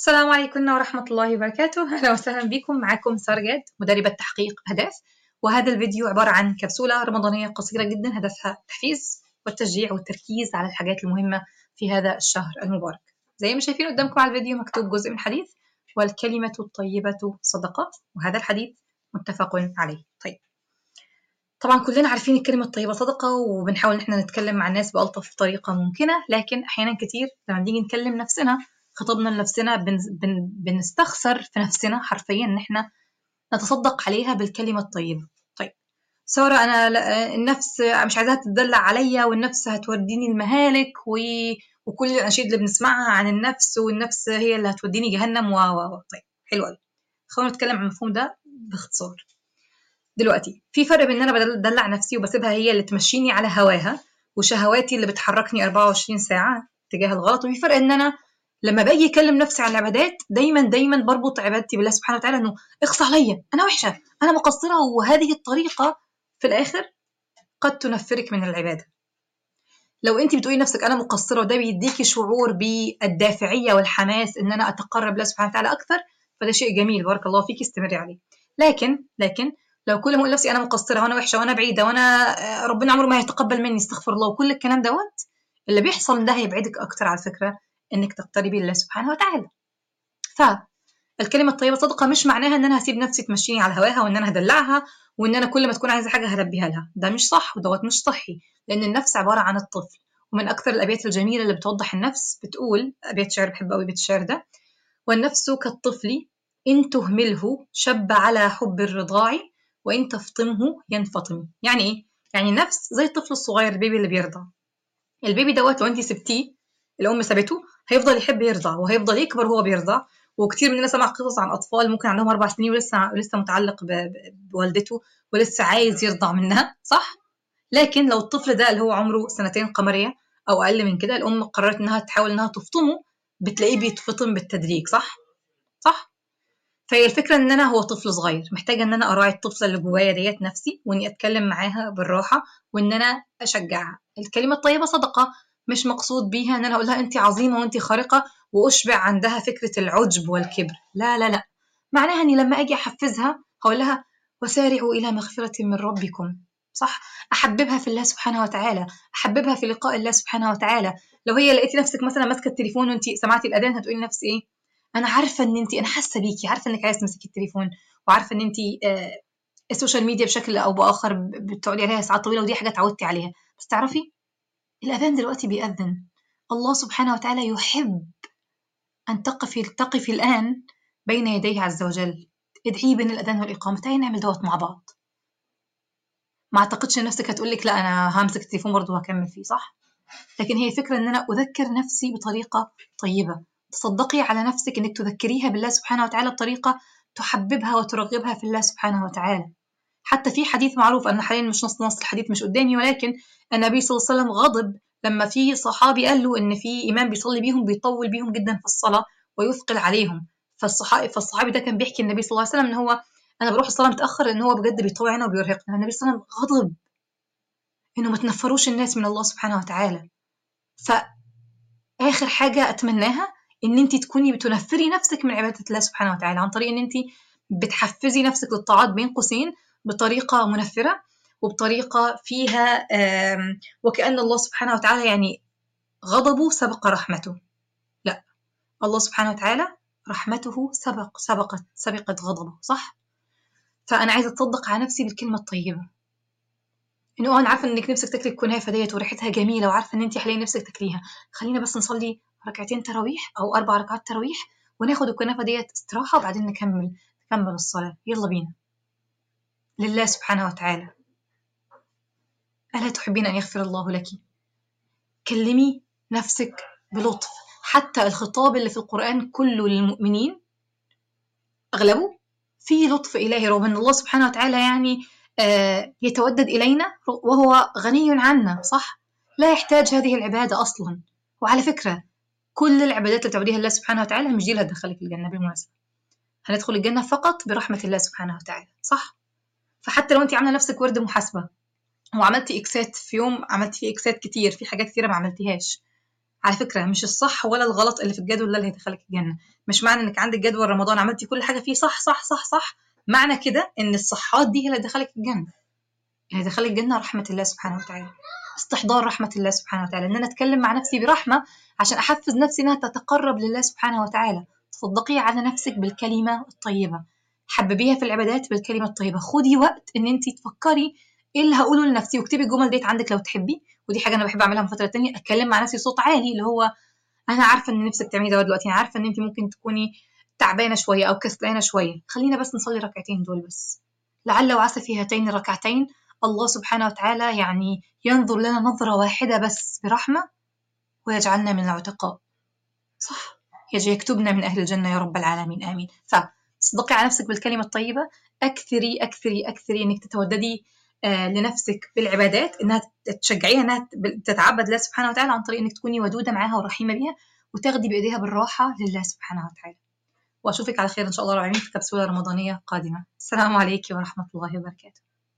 السلام عليكم ورحمة الله وبركاته. أهلا وسهلا بكم. معكم سارجاد مدربة تحقيق أهداف. وهذا الفيديو عبارة عن كبسولة رمضانية قصيرة جدا هدفها التحفيز والتشجيع والتركيز على الحاجات المهمة في هذا الشهر المبارك. زي ما شايفين قدامكم على الفيديو مكتوب جزء من حديث والكلمة الطيبة صدقة وهذا الحديث متفق عليه. طيب. طبعا كلنا عارفين الكلمة الطيبة صدقة وبنحاول ان إحنا نتكلم مع الناس بألطف طريقة ممكنة لكن أحيانا كتير لما نيجي نكلم نفسنا خطبنا لنفسنا بن بن بنستخسر في نفسنا حرفيا إن إحنا نتصدق عليها بالكلمة الطيبة. طيب سارة أنا النفس مش عايزاها تدلع عليا والنفس هتوديني المهالك و... وكل الأناشيد اللي بنسمعها عن النفس والنفس هي اللي هتوديني جهنم و و طيب حلو قوي خلونا نتكلم عن المفهوم ده باختصار. دلوقتي في فرق بين إن أنا بدلع نفسي وبسيبها هي اللي تمشيني على هواها وشهواتي اللي بتحركني 24 ساعة تجاه الغلط وفي فرق إن أنا لما باجي اكلم نفسي عن العبادات دايما دايما بربط عبادتي بالله سبحانه وتعالى إنه اقصى عليا أنا وحشة أنا مقصرة وهذه الطريقة في الآخر قد تنفرك من العبادة. لو انت بتقولي نفسك أنا مقصرة وده بيديكي شعور بالدافعية والحماس إن أنا أتقرب لله سبحانه وتعالى أكثر فده شيء جميل بارك الله فيكي استمري عليه. لكن لكن لو كل ما أقول نفسي أنا مقصرة وأنا وحشة وأنا بعيدة وأنا ربنا عمره ما هيتقبل مني استغفر الله وكل الكلام دوت اللي بيحصل ده هيبعدك أكتر على فكرة إنك تقتربي لله سبحانه وتعالى. فالكلمة الطيبة صدقة مش معناها إن أنا هسيب نفسي تمشيني على هواها وإن أنا هدلعها وإن أنا كل ما تكون عايزة حاجة هلبيها لها. ده مش صح ودوت مش صحي لأن النفس عبارة عن الطفل. ومن أكثر الأبيات الجميلة اللي بتوضح النفس بتقول أبيات شعر بحب قوي بيت الشعر ده والنفس كالطفل إن تهمله شب على حب الرضاع وإن تفطمه ينفطم. يعني إيه؟ يعني النفس زي الطفل الصغير البيبي اللي بيرضع. البيبي دوت لو انت سبتيه الأم سابته هيفضل يحب يرضع وهيفضل يكبر وهو بيرضع. وكتير مننا سمع قصص عن أطفال ممكن عندهم أربع سنين ولسه لسه متعلق بوالدته ولسه عايز يرضع منها صح؟ لكن لو الطفل ده اللي هو عمره سنتين قمرية أو أقل من كده الأم قررت إنها تحاول إنها تفطمه بتلاقيه بيتفطم بالتدريج صح؟ صح؟ فهي الفكرة إن أنا هو طفل صغير محتاجة إن أنا أراعي الطفلة اللي جوايا ديت نفسي وإني أتكلم معاها بالراحة وإن أنا أشجعها. الكلمة الطيبة صدقة. مش مقصود بيها إن أنا أقول لها انت عظيمة وانت خارقة وأشبع عندها فكرة العجب والكبر. لا لا لا. معناها إني لما أجي أحفزها هقول لها وسارعوا إلى مغفرة من ربكم. صح؟ أحببها في الله سبحانه وتعالى. أحببها في لقاء الله سبحانه وتعالى. لو هي لقيتي نفسك مثلا ماسكة التليفون وانت سمعتي الأذان هتقولي لنفسك إيه؟ أنا عارفة إن انت أنا حاسة بيكي عارفة إنك عايزة تمسكي التليفون وعارفة إن انت آه ال social media بشكل أو بآخر بتقعدي عليها ساعات طويلة ودي حاجة اتعودتي عليها. بس تعرفي الأذان دلوقتي بيأذن. الله سبحانه وتعالى يحب أن تقفي تقفي الآن بين يديه عز وجل. ادعيه بين الأذان والإقامة. تعالي نعمل دوت مع بعض. ما أعتقدش نفسك هتقول لك لا أنا همسك التليفون برضه وهكمل فيه صح؟ لكن هي فكرة إن أنا أذكر نفسي بطريقة طيبة. تصدقي على نفسك إنك تذكريها بالله سبحانه وتعالى بطريقة تحببها وترغبها في الله سبحانه وتعالى. حتى في حديث معروف أنا حاليا مش نص نص الحديث مش قدامي ولكن النبي صلى الله عليه وسلم غضب لما في صحابي قال له إن في إمام بيصلي بيهم بيطول بيهم جدا في الصلاة ويثقل عليهم. فالصحابي فالصحابي ده كان بيحكي النبي صلى الله عليه وسلم إن هو أنا بروح الصلاة متأخر إن هو بجد بيطول علينا وبيرهقنا. النبي صلى الله عليه وسلم غضب إنه ما تنفروش الناس من الله سبحانه وتعالى. فآخر حاجة أتمناها إن انت تكوني بتنفري نفسك من عبادة الله سبحانه وتعالى عن طريق إن انت بتحفزي نفسك للطاعات بين قوسين بطريقة منفرة وبطريقة فيها وكأن الله سبحانه وتعالى يعني غضبه سبق رحمته. لا الله سبحانه وتعالى رحمته سبق سبقت سبقت غضبه صح؟ فأنا عايزة أتصدق على نفسي بالكلمة الطيبة. إنه أنا عارفة إنك نفسك تاكلي الكنافة ديت وريحتها جميلة وعارفة إن أنت حاليا نفسك تاكليها. خلينا بس نصلي ركعتين تراويح أو أربع ركعات تراويح وناخد الكنافة ديت استراحة وبعدين نكمل نكمل الصلاة. يلا بينا. لله سبحانه وتعالى ألا تحبين أن يغفر الله لك؟ كلمي نفسك بلطف حتى الخطاب اللي في القرآن كله للمؤمنين أغلبه فيه لطف إلهي رغم أن الله سبحانه وتعالى يعني آه يتودد إلينا وهو غني عنا صح؟ لا يحتاج هذه العبادة أصلا وعلى فكرة كل العبادات اللي تعبديها الله سبحانه وتعالى مش دي اللي هتدخلك الجنة بالمناسبة هندخل الجنة فقط برحمة الله سبحانه وتعالى صح؟ فحتى لو أنت عاملة نفسك ورد محاسبة وعملتي إكسات في يوم عملتي فيه إكسات كتير في حاجات كتيرة ما عملتيهاش. على فكرة مش الصح ولا الغلط اللي في الجدول ده اللي هيدخلك الجنة. مش معنى إنك عندك جدول رمضان عملتي كل حاجة فيه صح صح صح صح. معنى كده إن الصحات دي هي اللي هتدخلك الجنة. اللي هيدخلك الجنة رحمة الله سبحانه وتعالى. استحضار رحمة الله سبحانه وتعالى. إن أنا أتكلم مع نفسي برحمة عشان أحفز نفسي إنها تتقرب لله سبحانه وتعالى. تصدقي على نفسك بالكلمة الطيبة. حببيها في العبادات بالكلمة الطيبة. خدي وقت إن انت تفكري إيه اللي هقوله لنفسي واكتبي الجمل ديت عندك لو تحبي. ودي حاجة أنا بحب أعملها من فترة تانية أتكلم مع نفسي صوت عالي اللي هو أنا عارفة إن نفسك تعملي ده دلوقتي أنا عارفة إن انت ممكن تكوني تعبانة شوية أو كسلانة شوية. خلينا بس نصلي ركعتين دول بس. لعل وعسى في هاتين الركعتين. الله سبحانه وتعالى يعني ينظر لنا نظرة واحدة بس برحمة ويجعلنا من العتقاء. صح؟ يجي يكتبنا من أهل الجنة يا رب العالمين. آمين. فصدقي على نفسك بالكلمة الطيبة أكثري أكثري أكثري إنك تتوددي لنفسك بالعبادات إنها تشجعيها إنها تتعبد لله سبحانه وتعالى عن طريق إنك تكوني ودودة معاها ورحيمة بيها وتاخدي بإيديها بالراحة لله سبحانه وتعالى. وأشوفك على خير إن شاء الله العالمين في كبسولة رمضانية قادمة. السلام عليكم ورحمة الله وبركاته.